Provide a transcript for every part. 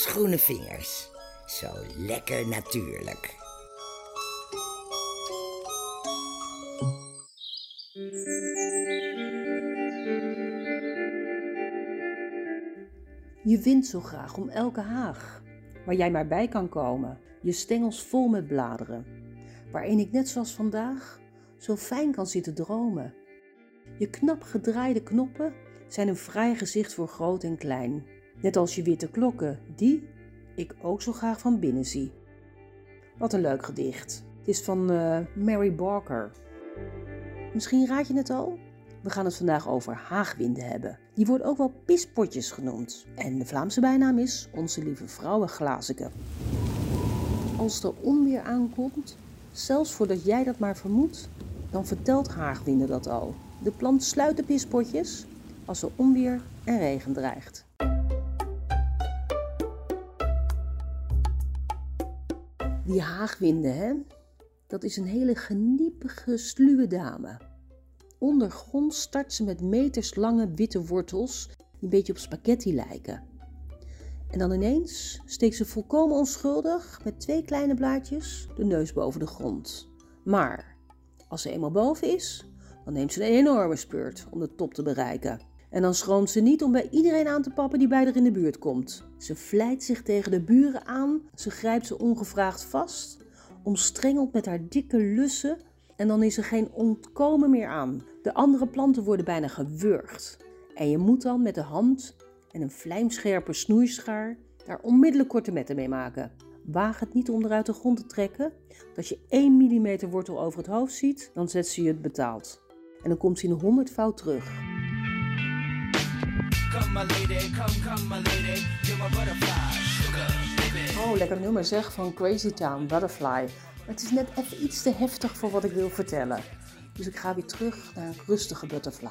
groene vingers. Zo lekker natuurlijk. Je wint zo graag om elke haag, waar jij maar bij kan komen, je stengels vol met bladeren, waarin ik net zoals vandaag zo fijn kan zitten dromen. Je knap gedraaide knoppen zijn een vrij gezicht voor groot en klein, net als je witte klokken, die ik ook zo graag van binnen zie. Wat een leuk gedicht. Het is van uh, Mary Barker. Misschien raad je het al? We gaan het vandaag over haagwinden hebben. Die wordt ook wel pispotjes genoemd. En de Vlaamse bijnaam is Onze Lieve Vrouwenglazenke. Als er onweer aankomt, zelfs voordat jij dat maar vermoedt, dan vertelt haagwinden dat al. De plant sluit de pispotjes als er onweer en regen dreigt. Die haagwinden, hè? Dat is een hele geniepige, sluwe dame. Ondergrond start ze met meterslange witte wortels die een beetje op spaghetti lijken. En dan ineens steekt ze volkomen onschuldig met twee kleine blaadjes de neus boven de grond. Maar als ze eenmaal boven is, dan neemt ze een enorme speurt om de top te bereiken. En dan schroomt ze niet om bij iedereen aan te pappen die bij haar in de buurt komt. Ze vlijt zich tegen de buren aan, ze grijpt ze ongevraagd vast, omstrengelt met haar dikke lussen en dan is er geen ontkomen meer aan. De andere planten worden bijna gewurgd. En je moet dan met de hand en een vlijmscherpe snoeischaar daar onmiddellijk korte metten mee maken. Waag het niet om eruit de grond te trekken. Als je 1 mm wortel over het hoofd ziet, dan zet ze je het betaald. En dan komt ze in 100 fout terug. Oh, lekker nummer zeg van Crazy Town, Butterfly. Maar het is net even iets te heftig voor wat ik wil vertellen. Dus ik ga weer terug naar een rustige butterfly.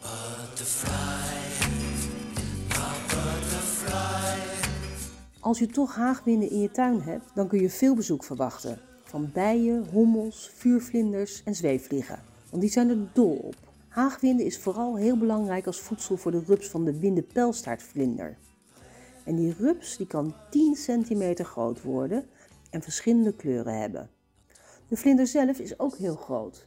Butterfly, butterfly. Als je toch haagwinden in je tuin hebt, dan kun je veel bezoek verwachten. Van bijen, hommels, vuurvlinders en zweefvliegen. Want die zijn er dol op. Haagwinden is vooral heel belangrijk als voedsel voor de rups van de windenpelstaartvlinder. En die rups die kan 10 centimeter groot worden en verschillende kleuren hebben. De vlinder zelf is ook heel groot,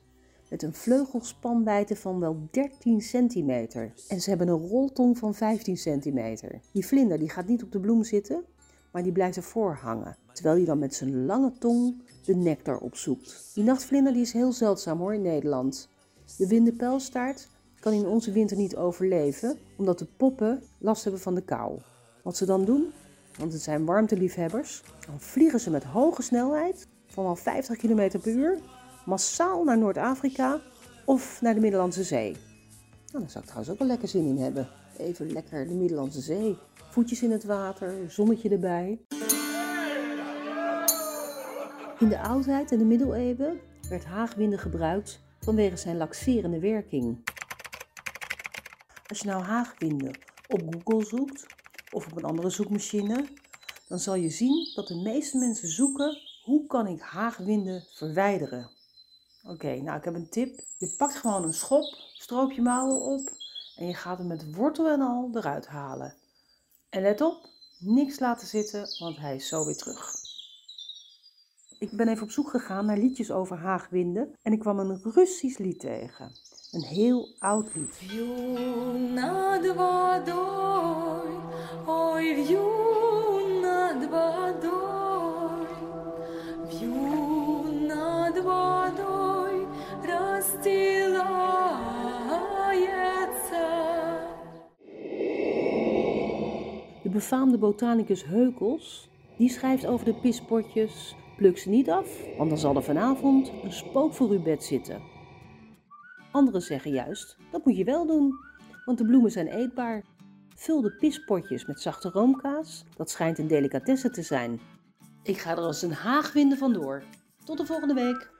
met een vleugelspanwijdte van wel 13 centimeter. En ze hebben een roltong van 15 centimeter. Die vlinder die gaat niet op de bloem zitten, maar die blijft ervoor hangen, terwijl hij dan met zijn lange tong de nectar opzoekt. Die nachtvlinder die is heel zeldzaam hoor in Nederland. De windenpelstaart kan in onze winter niet overleven, omdat de poppen last hebben van de kou. Wat ze dan doen, want het zijn warmteliefhebbers, dan vliegen ze met hoge snelheid, van al 50 km per uur, massaal naar Noord-Afrika of naar de Middellandse Zee. Nou, daar zou ik trouwens ook wel lekker zin in hebben. Even lekker de Middellandse Zee. Voetjes in het water, zonnetje erbij. In de oudheid en de middeleeuwen werd haagwinden gebruikt vanwege zijn laxerende werking. Als je nou haagwinden op Google zoekt of op een andere zoekmachine, dan zal je zien dat de meeste mensen zoeken hoe kan ik haagwinden verwijderen. Oké, nou ik heb een tip. Je pakt gewoon een schop, stroop je mouwen op en je gaat hem met wortel en al eruit halen. En let op, niks laten zitten, want hij is zo weer terug. Ik ben even op zoek gegaan naar liedjes over haagwinden en ik kwam een Russisch lied tegen. Een heel oud lied. De befaamde botanicus Heukels, die schrijft over de pispotjes, pluk ze niet af, want dan zal er vanavond een spook voor uw bed zitten. Anderen zeggen juist, dat moet je wel doen, want de bloemen zijn eetbaar. Vul de pispotjes met zachte roomkaas, dat schijnt een delicatesse te zijn. Ik ga er als een haagwinde vandoor. Tot de volgende week.